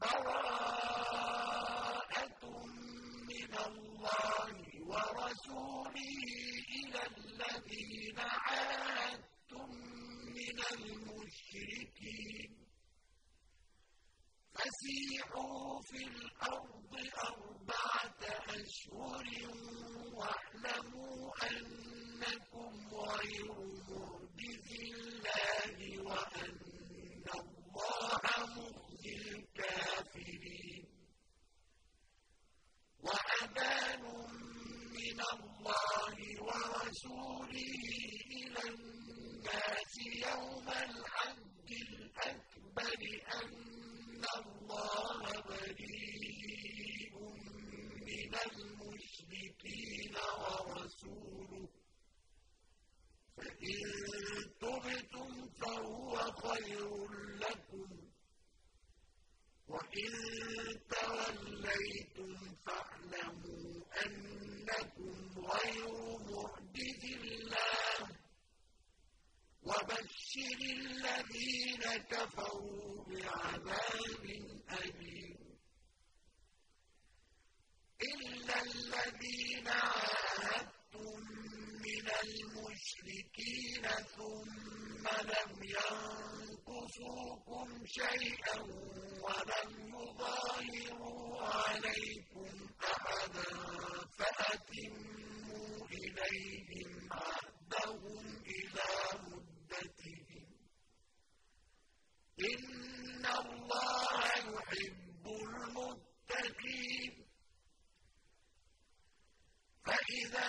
بَرَاءَةٌ مِّنَ اللَّهِ وَرَسُولِهِ إِلَى الَّذِينَ عَاهَدتُّم مِّنَ الْمُشْرِكِينَ فَسِيحُوا فِي الْأَرْضِ أَرْبَعَةَ أَشْهُرٍ وَاعْلَمُوا أَنَّكُمْ غَيْرُ مُعْجِزِي اللَّهِ وَأَنَّ اللَّهَ مُخْزِي الْكَافِرِينَ وَأَذَانٌ مِّنَ اللَّهِ وَرَسُولِهِ إِلَى النَّاسِ يَوْمَ الْحَجِّ الْأَكْبَرِ أَنَّ اللَّهَ بَرِيءٌ مِّنَ الْمُشْرِكِينَ وَرَسُولُهُ ۚ فَإِن تُبْتُمْ فَهُوَ خَيْرٌ لَّكُمْ ۖ وَإِن تَوَلَّيْتُمْ فَاعْلَمُوا أَنَّكُمْ غَيْرُ مُعْجِزِي اللَّهِ ۗ وَبَشِّرِ الَّذِينَ كَفَرُوا بِعَذَابٍ أَلِيمٍ إِلَّا الَّذِينَ عَاهَدتُّم مِّنَ الْمُشْرِكِينَ ثُمَّ لَمْ يَنقُصُوكُمْ شَيْئًا وَلَمْ يُظَاهِرُوا عَلَيْكُمْ أَحَدًا فَأَتِمُّوا إِلَيْهِمْ عَهْدَهُمْ إِلَىٰ مُدَّتِهِمْ ۚ إِنَّ اللَّهَ يُحِبُّ الْمُتَّقِينَ فَإِذَا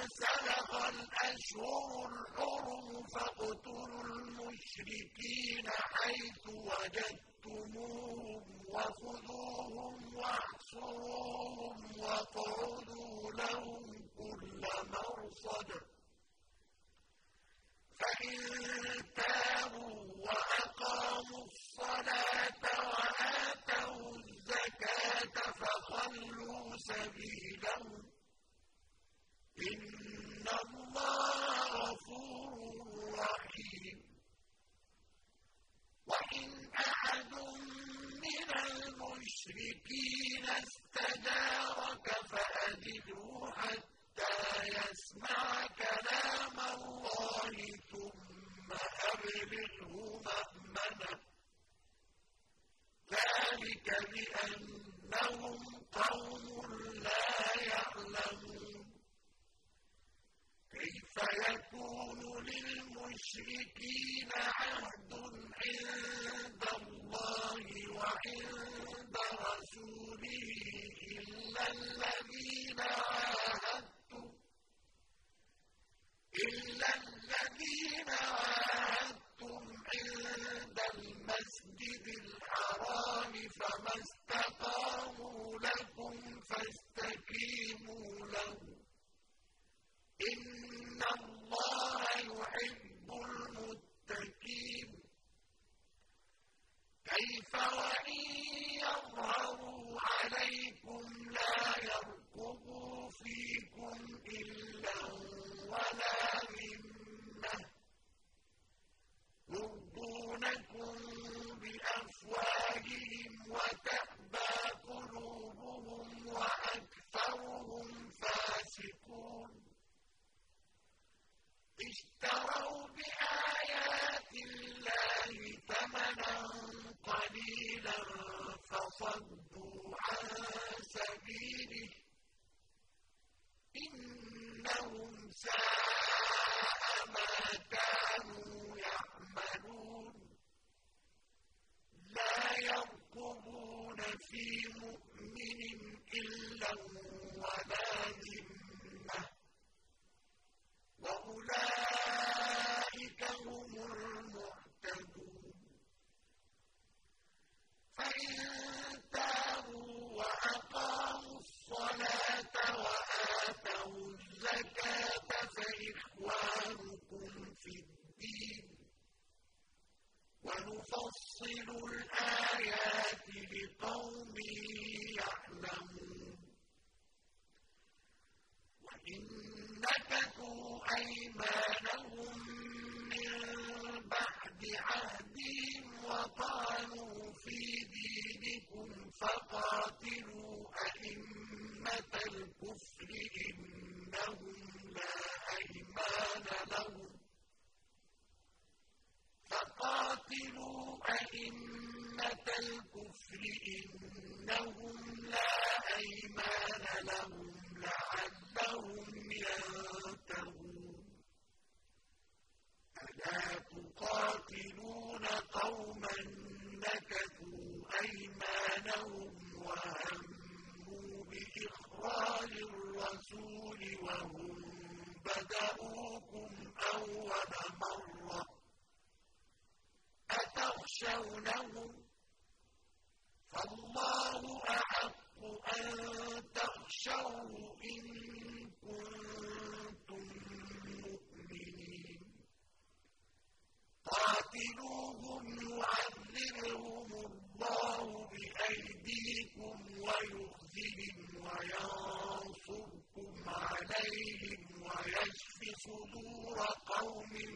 انسَلَخَ الْأَشْهُرُ الْحُرُمُ فَاقْتُلُوا الْمُشْرِكِينَ حَيْثُ وَجَدتُّمُوهُمْ وَخُذُوهُمْ وَاحْصُرُوهُمْ وَاقْعُدُوا لَهُمْ كُلَّ مَرْصَدٍ ۚ فَإِن تَابُوا وَأَقَامُوا الصَّلَاةَ وَآتَوُا الزَّكَاةَ فَخَلُّوا سَبِيلَهُمْ ۚ إِنَّ اللَّهَ غَفُورٌ رَّحِيمٌ وَإِنْ أَحَدٌ مِّنَ الْمُشْرِكِينَ اسْتَجَارَكَ فَأَجِرْهُ حَتَّىٰ يَسْمَعَ كَلَامَ اللَّهِ ثُمَّ أَبْلِغْهُ مَأْمَنَهُ ۚ. ذَٰلِكَ بِأَنَّهُمْ قَوْمٌ لَّا يَعْلَمُونَ. كَيْفَ يَكُونُ لِلْمُشْرِكِينَ عَهْدٌ عِندَ اللَّهِ وَعِندَ رَسُولِهِ إِلَّا الَّذِينَ عَاهَدتُّمْ. عِندَ الْمَسْجِدِ الْحَرَامِ فَمَا اسْتَقَامُوا لَكُمْ فَاسْتَقِيمُوا لَهُمْ ۚ إِنَّ اللَّهَ يُحِبُّ الْمُتَّقِينَ كَيْفَ وَإِن يَظْهَرُوا clean order. أئمة الكفر إنهم لا أيمان لهم تَخْشَوْنَهُمْ فَاللَّهُ أَحَقُّ أَن تَخْشَوْهُ إِن كُنتُم مُّؤْمِنِينَ. قَاتِلُوهُمْ يُعَذِّبْهُمُ اللَّهُ بِأَيْدِيكُمْ وَيُخْزِهِمْ وَيَنصُرْكُمْ عَلَيْهِمْ وَيَشْفِ صُدُورَ قَوْمٍ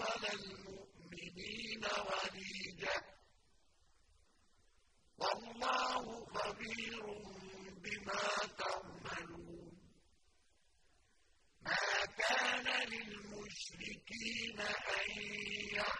ولا المؤمنين وليدا والله خبير بما تعملون. ما كان للمشركين أن يعملوا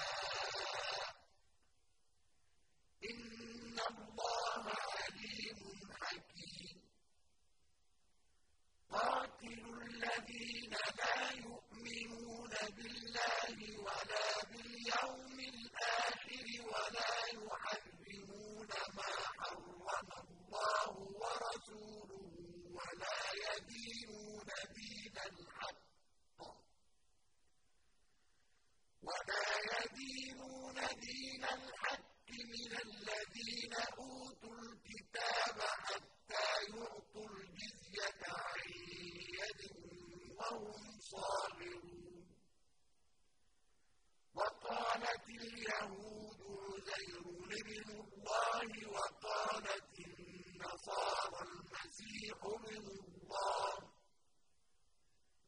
الذين لا يؤمنون بالله ولا باليوم الآخر ولا يحرمون ما حرم الله ورسوله ولا يدينون دين الحق ولا يدينون دين الحق من الذين أوتوا الكتاب حتى الصاغرون وقالت اليهود عزير ابن الله وقالت النصارى المسيح من الله.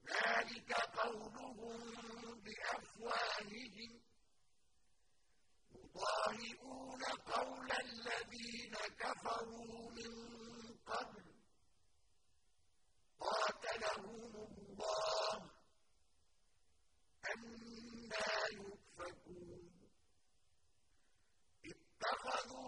ذلك قولهم بأفواههم. يضاهئون قول الذين كفروا من قبل. قاتلهم الله. Caio Fagundo. E tava no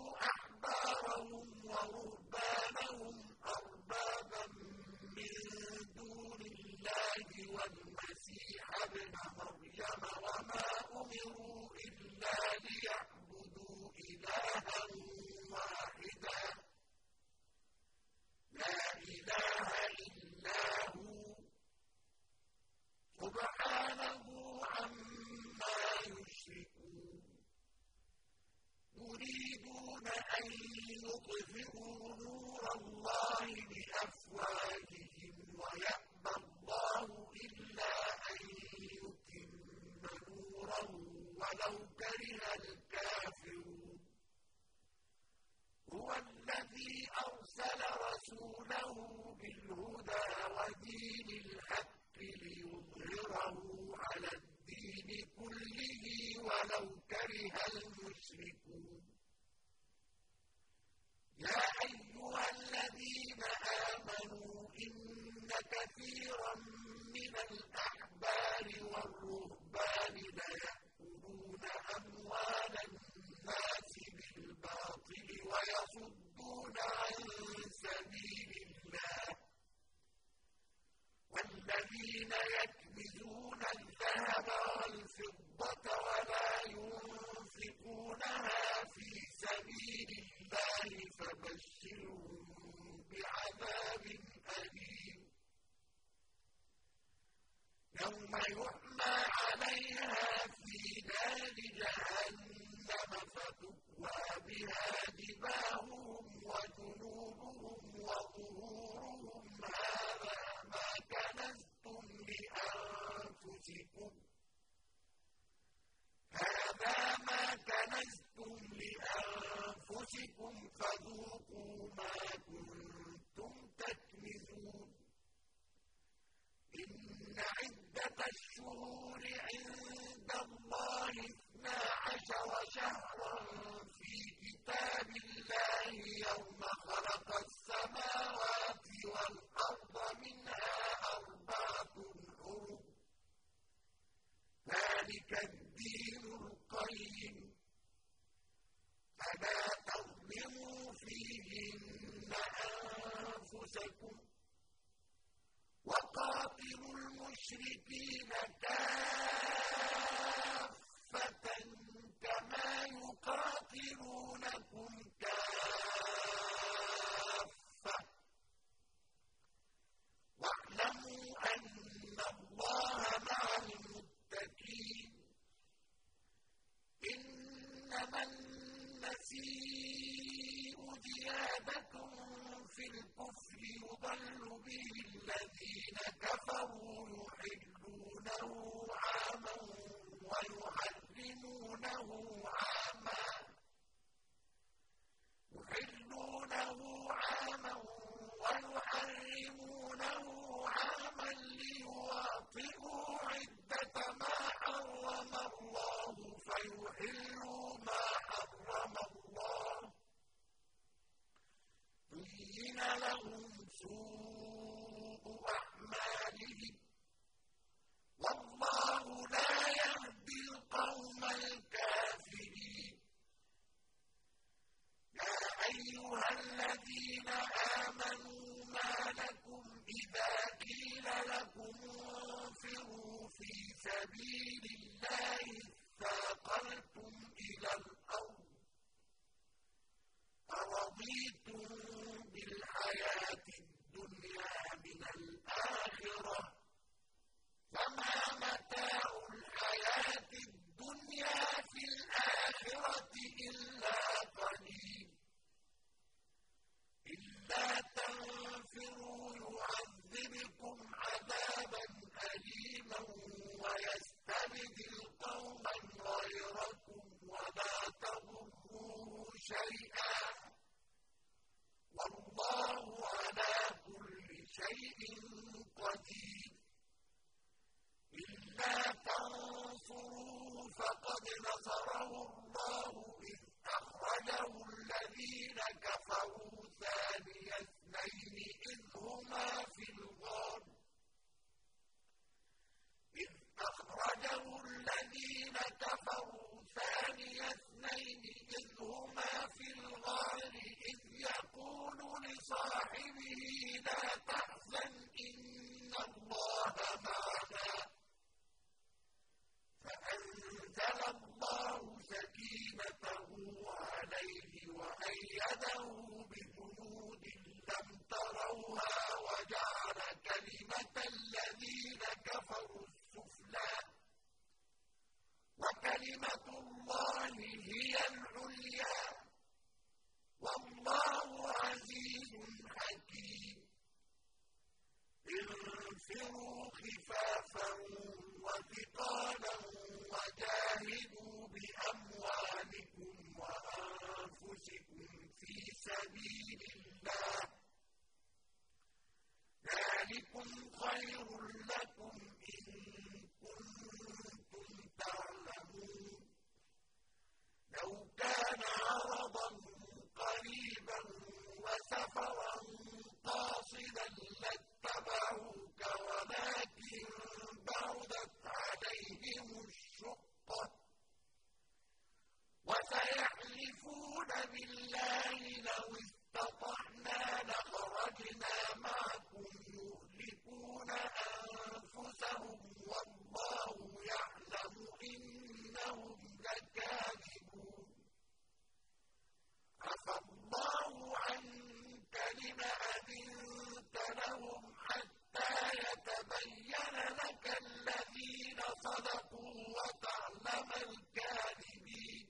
قلوبهم وظهورهم هذا ما كنزتم لأنفسكم. هذا ما كنزتم لأنفسكم فذوقوا ما كنتم تكنزون. إن عدة الشهور عند الله اثنا عشر شهرا كِتَابِ اللَّهِ يَوْمَ خَلَقَ السَّمَاوَاتِ وَالْأَرْضَ مِنْهَا أَرْبَعَةٌ حُرُمٌ ۚ ذَٰلِكَ الدِّينُ الْقَيِّمُ ۚ. فَلَا تَظْلِمُوا فِيهِنَّ أَنفُسَكُمْ ۚ. وَقَاتِلُوا الْمُشْرِكِينَ كَافَّةً كَمَا يُقَاتِلُونَ معكم كافة. واعلموا أن الله مع المتقين. إنما النسيء زيادة في الكفر يضل به الذين كفروا يحلونه عاما ويعلمونه عاما. عَامًا وَيُحَرِّمُونَهُ عَامًا لِّيُوَاطِئُوا عِدَّةَ مَا حَرَّمَ اللَّهُ فَيُحِلُّوا مَا كلمة الله هي العليا. والله عزيز حكيم. انفروا خفافا وثقالا وجاهدوا بأموالكم وأنفسكم في سبيل الله. ذلكم خير مُحْسِنًا لَاتَّبَعُوكَ وَلَٰكِن بَعُدَتْ عَلَيْهِمُ الشُّقَّةُ ۚ وَسَيَحْلِفُونَ بِاللَّهِ لَوِ اسْتَطَعْنَا لَخَرَجْنَا مَعَكُمْ يُهْلِكُونَ أَنفُسَهُمْ وَاللَّهُ يَعْلَمُ إِنَّهُمْ لَكَاذِبُونَ عفى اللَّهُ عَنكَ لِمَ بَيْنَهُمْ حَتَّىٰ يَتَبَيَّنَ لَكَ الَّذِينَ صَدَقُوا وَتَعْلَمَ الْكَاذِبِينَ.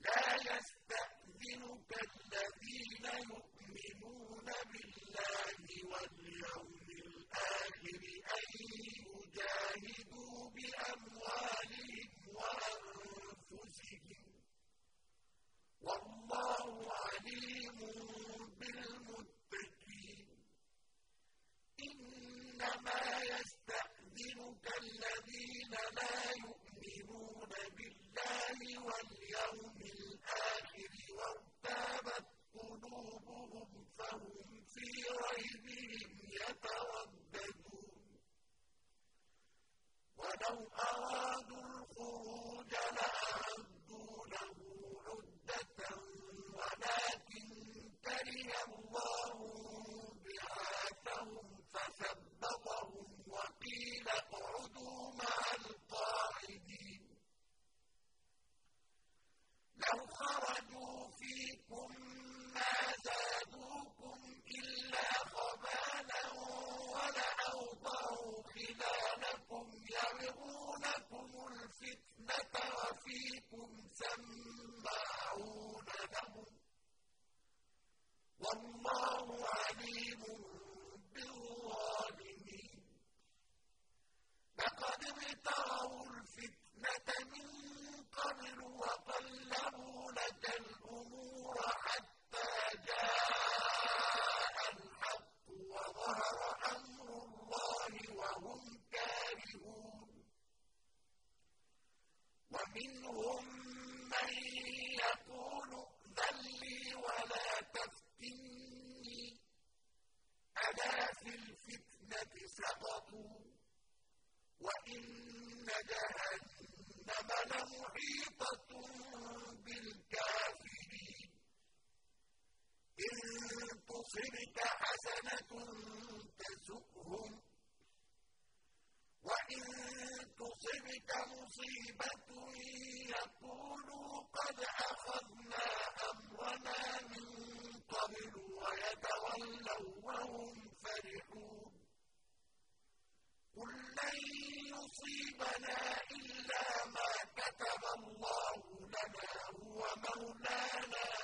لَا يَسْتَأْذِنُكَ الَّذِينَ يُؤْمِنُونَ تُصِبْكَ حَسَنَةٌ تَسُؤْهُمْ وَإِن تُصِبْكَ مُصِيبَةٌ يَقُولُوا قَدْ أَخَذْنَا أَمْرَنَا مِن قَبْلُ وَيَتَوَلَّوْا وَهُمْ فَرِحُونَ قُل لَّن يُصِيبَنَا إِلَّا مَا كَتَبَ اللَّهُ لَنَا هُوَ مَوْلَانَا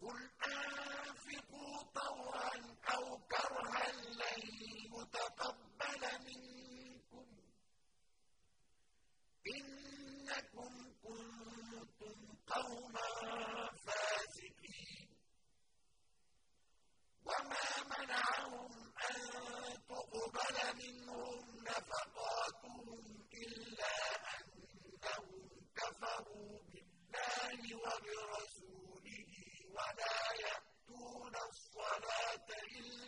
قُلْ أَنفِقُوا طَوْعًا أَوْ كَرْهًا لَّن يُتَقَبَّلَ مِنكُمْ. إِنَّكُمْ كُنتُمْ قَوْمًا فَاسِقِينَ. وَمَا مَنَعَهُمْ أَن تُقْبَلَ مِنْهُمْ نَفَقَاتُهُمْ إِلَّا أَنَّهُمْ كَفَرُوا بِاللَّهِ وَبِرَسُولِهِ. ولا يأتون الصلاة إلا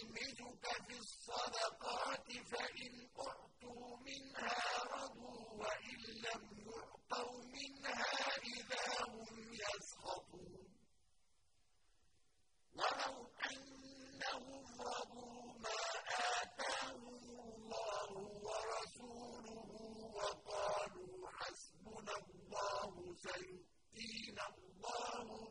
يعيدك في الصدقات فإن أعطوا منها رضوا وإن لم يعطوا منها إذا هم يسخطون. ولو أنهم رضوا ما آتاهم الله ورسوله وقالوا حسبنا الله سيؤتينا الله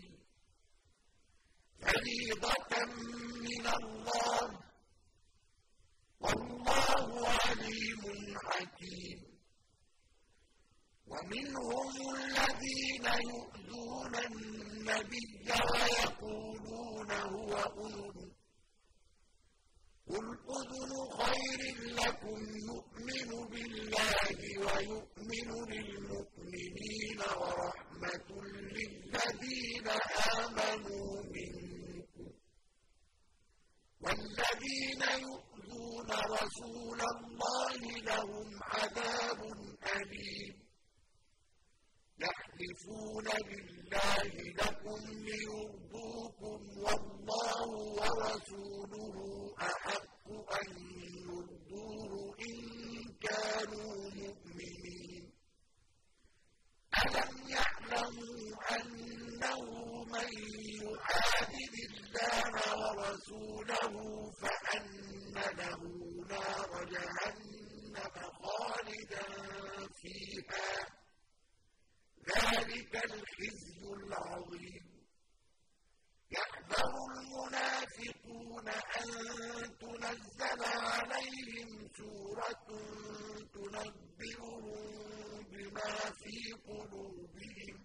تنبئهم بما في قلوبهم.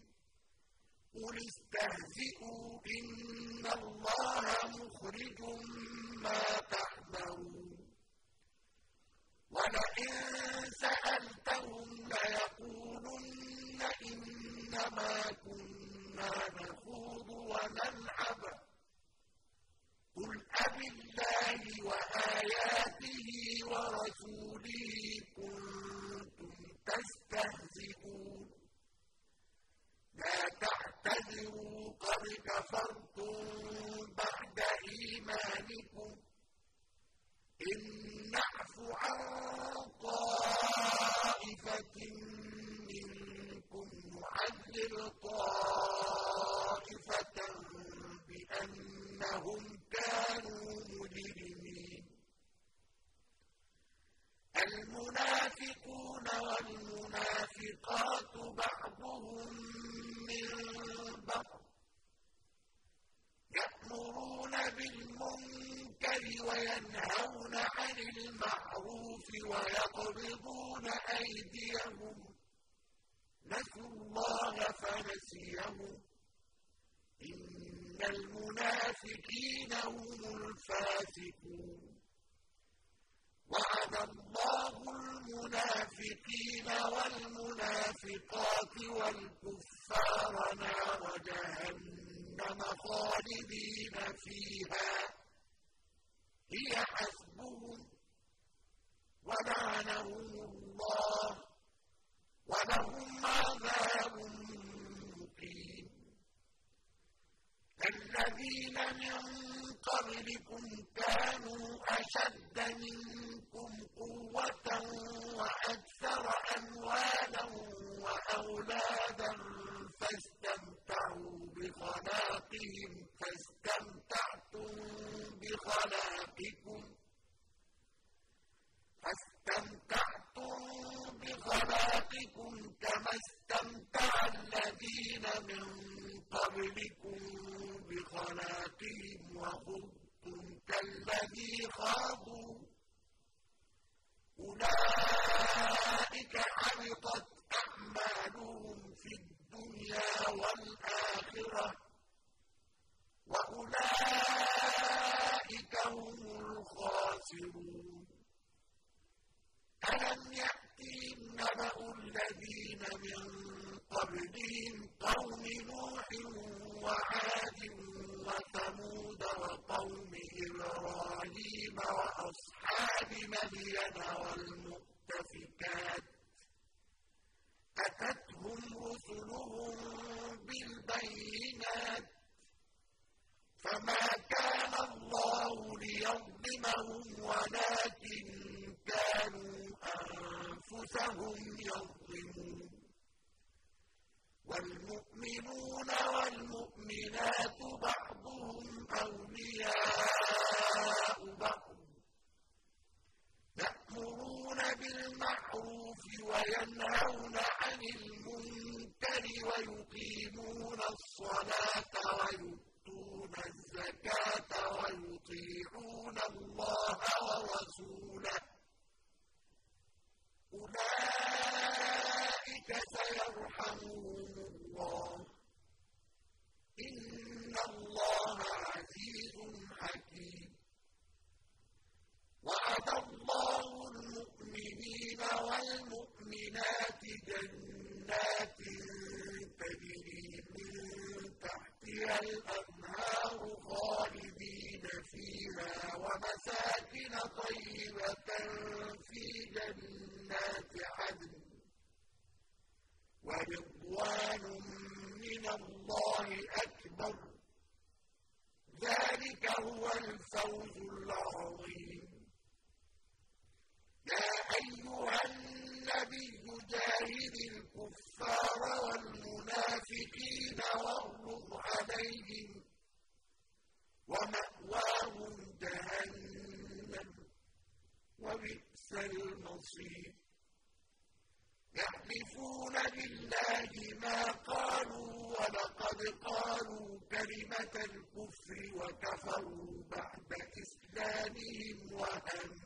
قل استهزئوا إن الله مخرج ما من قبلكم كانوا أشد منكم بِالْمَعْرُوفِ وَيَنْهَوْنَ عَنِ الْمُنكَرِ وَيُقِيمُونَ الصَّلَاةَ وَيُؤْتُونَ الزَّكَاةَ وَيُطِيعُونَ اللَّهَ وَرَسُولَهُ. أُولَٰئِكَ سَيَرْحَمُهُمُ اللَّهُ ۗ. إِنَّ اللَّهَ المؤمنين والمؤمنات جنات تجري من تحتها الأنهار خالدين فيها ومساكن طيبة في جنات عدن ورضوان من الله أكبر. ذلك هو الفوز العظيم. يا أيها النبي جاهد الكفار والمنافقين واغلظ عليهم ومأواهم جهنم وبئس المصير. يحلفون بالله ما قالوا ولقد قالوا كلمة الكفر وكفروا بعد إسلامهم وهم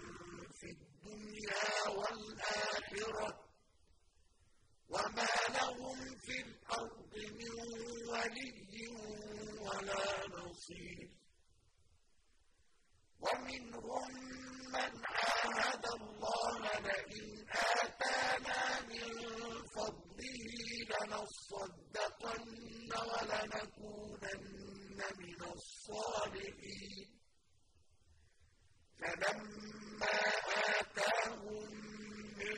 الدنيا والآخرة وما لهم في الأرض من ولي ولا نصير. ومنهم من عاهد الله لئن آتانا من فضله لنصدقن ولنكونن من الصالحين. فلما آتاهم من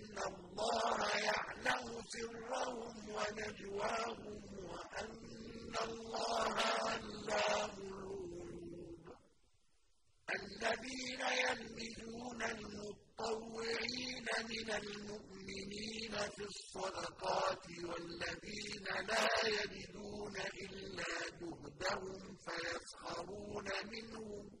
الله يعلم سرهم ونجواهم وأن الله علام الغيوب الذين يلمزون المطوعين من المؤمنين في الصدقات والذين لا يجدون إلا جهدهم فيسخرون منهم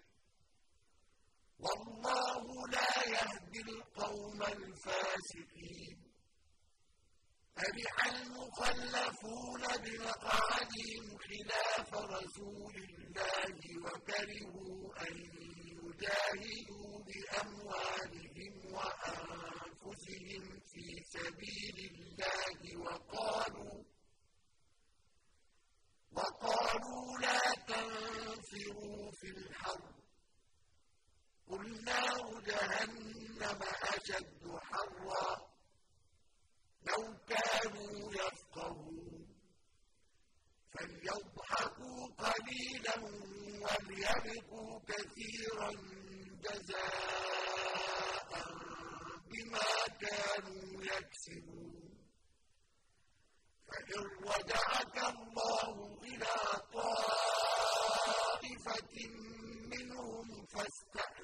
والله لا يهدي القوم الفاسقين. فرح المخلفون بمقعدهم خلاف رسول الله وكرهوا أن يجاهدوا بأموالهم وأنفسهم في سبيل الله وقالوا وقالوا لا تنفروا في الحرب قل نار جهنم أشد حرا. لو كانوا يفقهون. فليضحكوا قليلا وليبكوا كثيرا جزاء بما كانوا يكسبون. فإن رجعك الله إلى طائفة منهم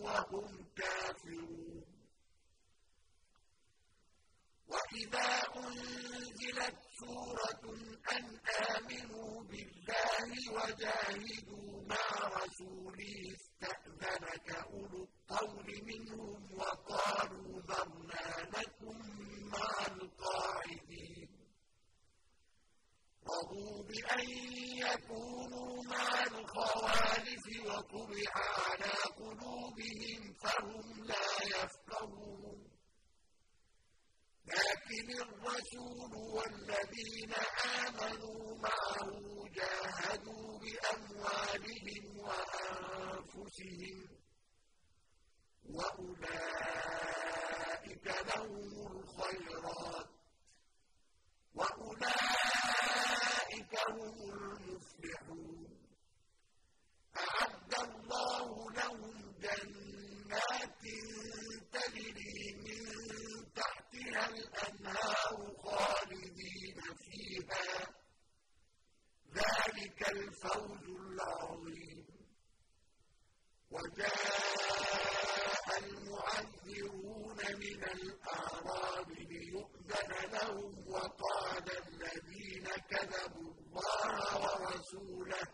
وهم كافرون. وإذا أنزلت سورة أن آمنوا بالله وجاهدوا مع رسوله استأذنك أولو الطول منهم وقالوا ذرنا لكم مع القاعدين. رضوا بأن يكونوا مع الخوالف وطبع على قلوبهم فهم لا يفقهون. لكن الرسول والذين آمنوا معه جاهدوا بأموالهم وأنفسهم وأولئك لهم الخيرات. وأولئك هم المفلحون. أعد الله لهم جنات تجري من تحتها الأنهار خالدين فيها ذلك الفوز العظيم وجاء المعذرون من الأعراب ليؤذن لهم وقال الذين كذبوا الله ورسوله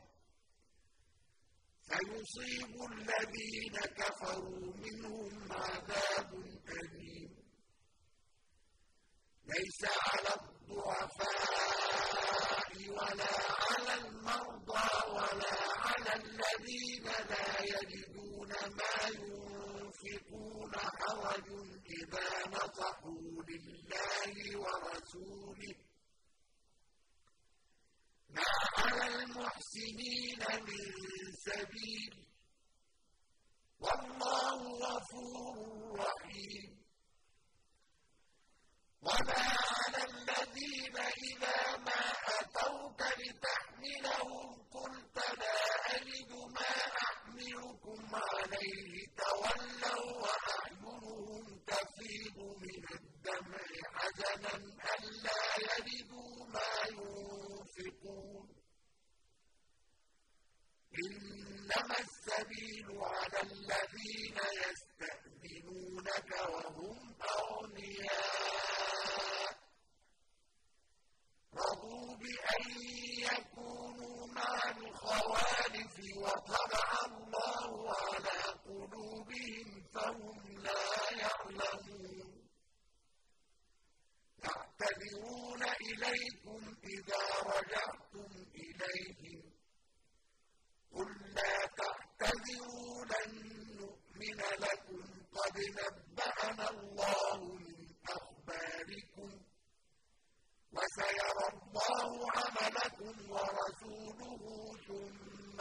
سيصيب الذين كفروا منهم عذاب أليم ليس على الضعفاء ولا على المرضى ولا على الذين لا يجدون ما ينفقون حرج إذا نصحوا لله ورسوله ما على المحسنين من سبيل والله غفور رحيم وما على الذين إذا ما أتوك لتحملهم قلت لا أجد ما أحملكم عليه تولوا وأعينهم تفيض من الدمع حزنا ألا يجدوا ما ينفقون إنما السبيل على الذين يستأذنونك وهم أغنياء رضوا بأن يكونوا مع الخوالف وطبع الله على قلوبهم فهم لا يعلمون. يعتذرون إليكم إذا رجعتم إليهم. قل لا تعتذروا لن نؤمن لكم. قد نبأنا الله من أخباركم وسيرى الله عملكم ورسوله ثم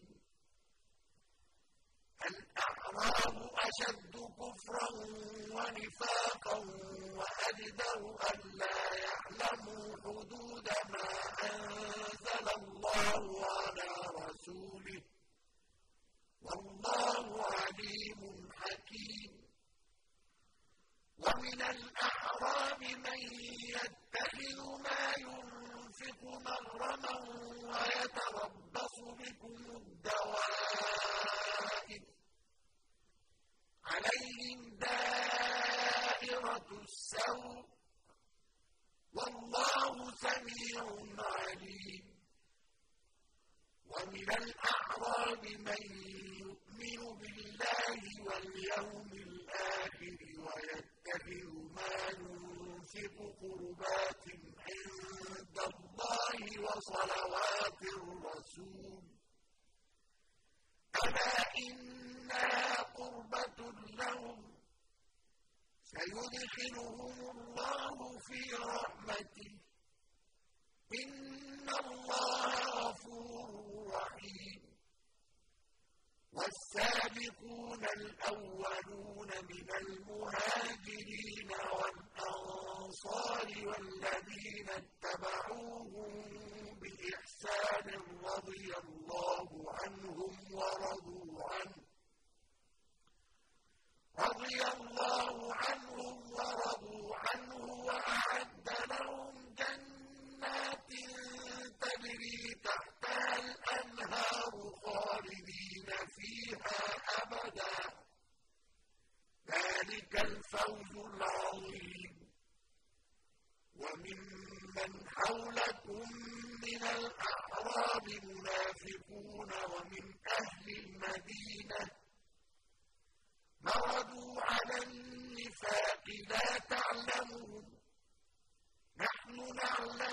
الأعراب أشد كفرا ونفاقا وأجدر ألا يعلموا حدود ما أنزل الله على رسوله والله عليم حكيم. ومن الأعراب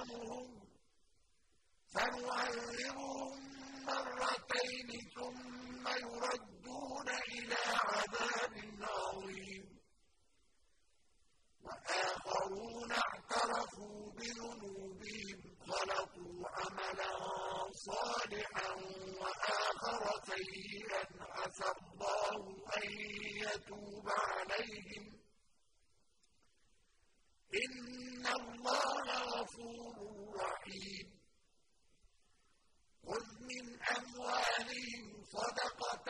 نعلمهم فنعذبهم مرتين ثم يردون إلى عذاب عظيم. وآخرون اعترفوا بذنوبهم خلقوا عملا صالحا وآخر سيئا عسى الله أن يتوب عليهم إن الله غفور رحيم خذ من أموالهم صدقة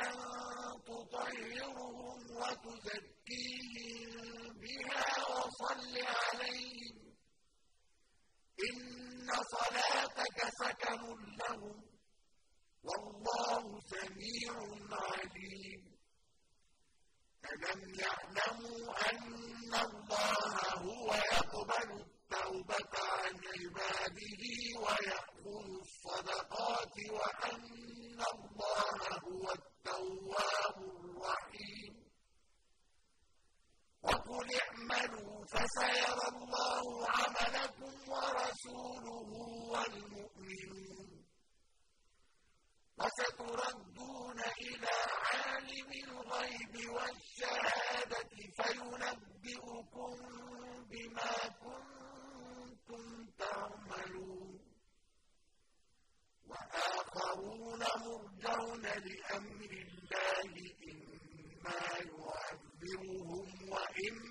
تطهرهم وتزكيهم بها وصل عليهم. إن صلاتك سكن لهم. والله سميع عليم. ألم يعلموا أن الله هو يقبل التوبة عن عباده ويأخذ الصدقات وأن الله هو التواب الرحيم. وقل اعملوا فسيرى الله عملكم ورسوله والمؤمنون. وستردون إلى عالم الغيب والشهادة فينبئكم بما كنتم تعملون. وآخرون مرجون لأمر الله إما يعذبهم وإما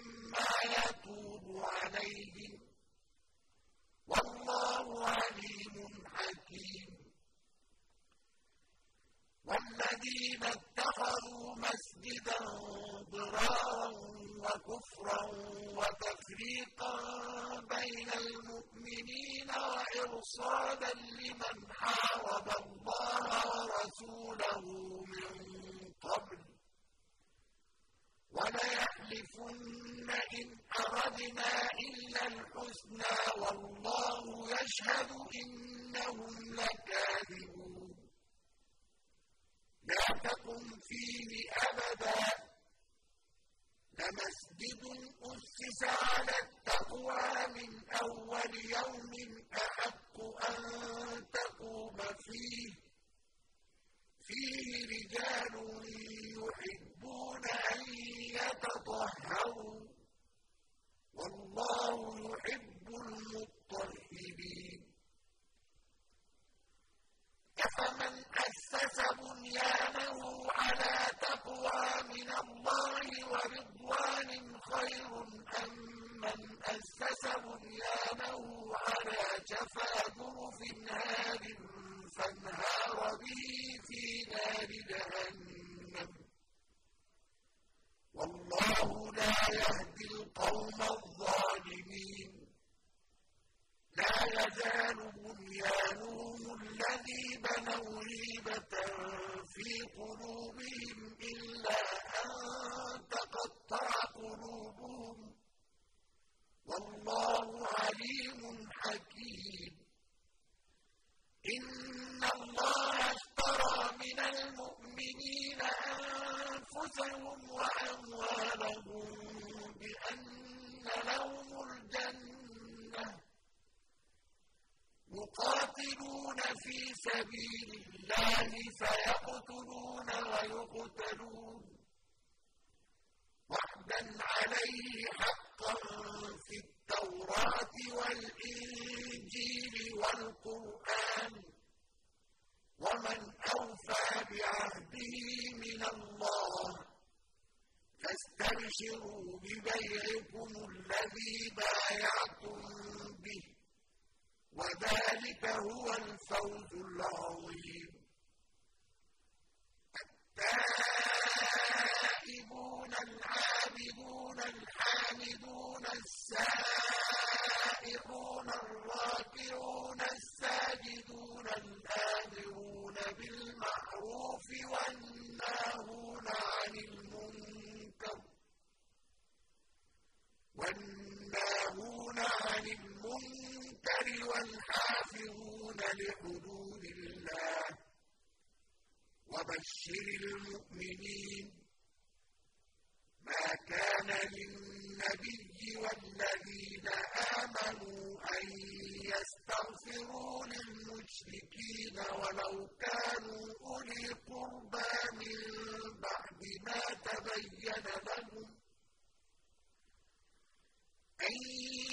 سبيل الله فيقتلون ويقتلون وعدا عليه حقا في التوراة والإنجيل والقرآن ومن أوفى بعهده من الله فاستبشروا ببيعكم الذي بايعتم به وذلك هو الفوز العظيم التائبون العابدون الحامدون السائحون الراكعون الساجدون الآمرون بالمعروف والناهون عن المنكر والناهون عن المنكر والحافظون لحدود الله وبشر المؤمنين ما كان للنبي والذين آمنوا أن يستغفروا للمشركين ولو كانوا أولي قربى من بعد ما تبين لهم أن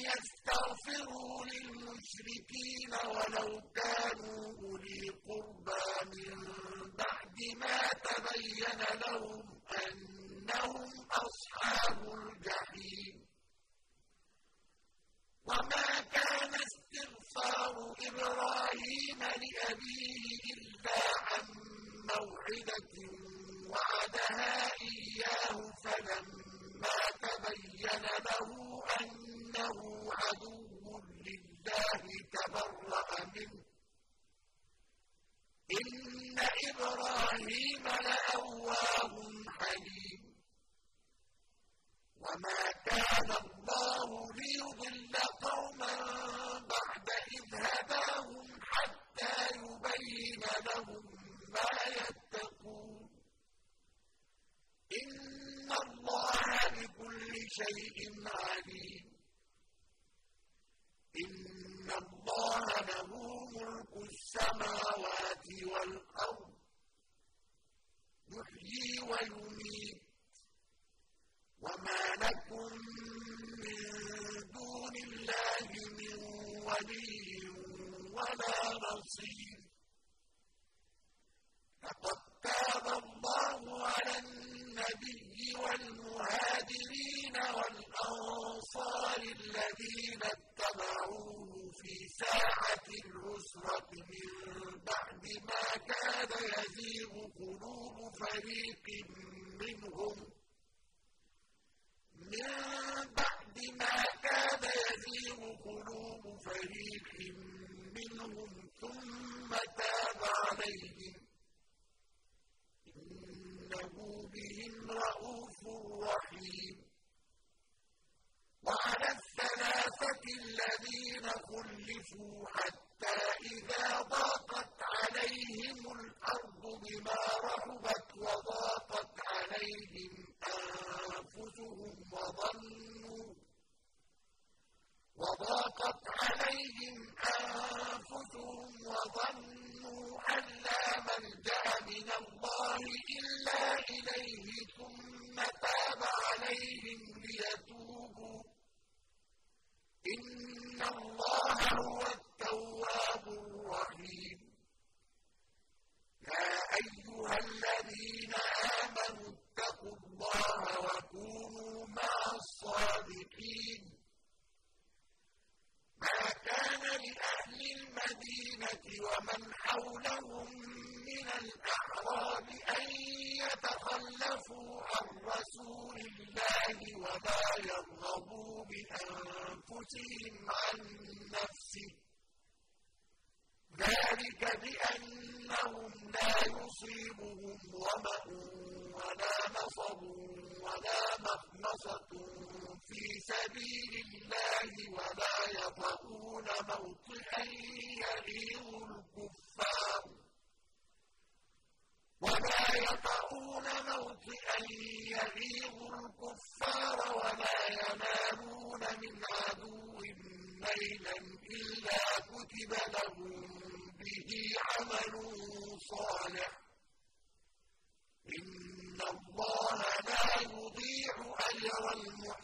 يستغفروا للمشركين ولو كانوا أولي قربى من بعد ما تبين لهم أنهم أصحاب الجحيم. وما كان استغفار إبراهيم لأبيه إلا عن موعدة وعدها إياه فلما تبين له أنه عدو لله تبرأ منه. إن إبراهيم لأواه حليم. وما كان الله ليضل قوما بعد إذ هداهم حتى يبين لهم ما يتقون إن الله بكل شيء عليم. إن الله له ملك السماوات والأرض. يحيي ويميت. وما لكم من دون الله من ولي ولا نصير. لقد تاب الله على النبي والمهاجرين والأنصار الذين اتبعوه في ساعة العسرة من بعد ما كاد يزيغ قلوب فريق منهم من بعد ما كاد يزيغ قلوب فريق منهم ثم تاب عليهم إنه بهم رءوف رحيم وعلى الثلاثة الذين خلفوا حتى إذا ضاقت عليهم الأرض بما رحبت وضاقت عليهم أنفسهم وظنوا وضاقت عليهم أنفسهم وظنوا أن لا ملجأ من الله إلا إليه ثم تاب عليهم ليتوبوا إن الله هو التواب الرحيم يا أيها الذين آمنوا اتقوا الله وكونوا الله ولا يرغبوا بأنفسهم عن نفسه ذلك بأنهم لا يصيبهم ظمأ ولا نصب ولا مخمصة في سبيل الله ولا يطؤون موطئا يغيظ الكفار ولا يطؤون موطئا يغيظ الكفار ولا ينالون من عدو نيلا إلا كتب لهم به عمل صالح. إن الله لا يضيع أجر المحسنين.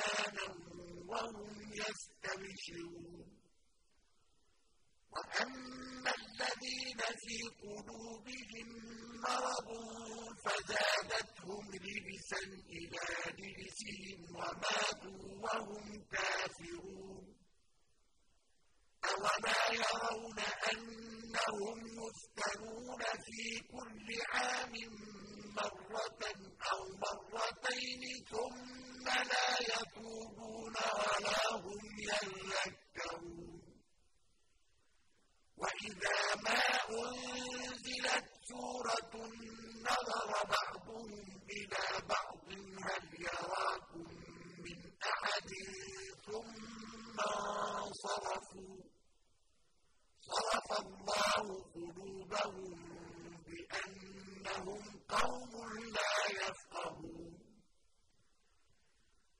إيمانا وهم يستبشرون. وأما الذين في قلوبهم مرض فزادتهم رجسا إلى رجسهم وماتوا وهم كافرون. أولا يرون أنهم يفتنون في كل عام مرة أو مرتين ثم لا يتوبون ولا هم يذكرون. وإذا ما أنزلت سورة نظر بعضهم إلى بعض هل يراكم من أحد؟ ثم انصرفوا. صرف الله قلوبهم بأنهم قوم لا يفقهون.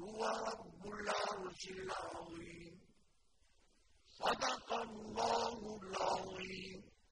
وهو رب العرش العظيم. صدق الله العظيم.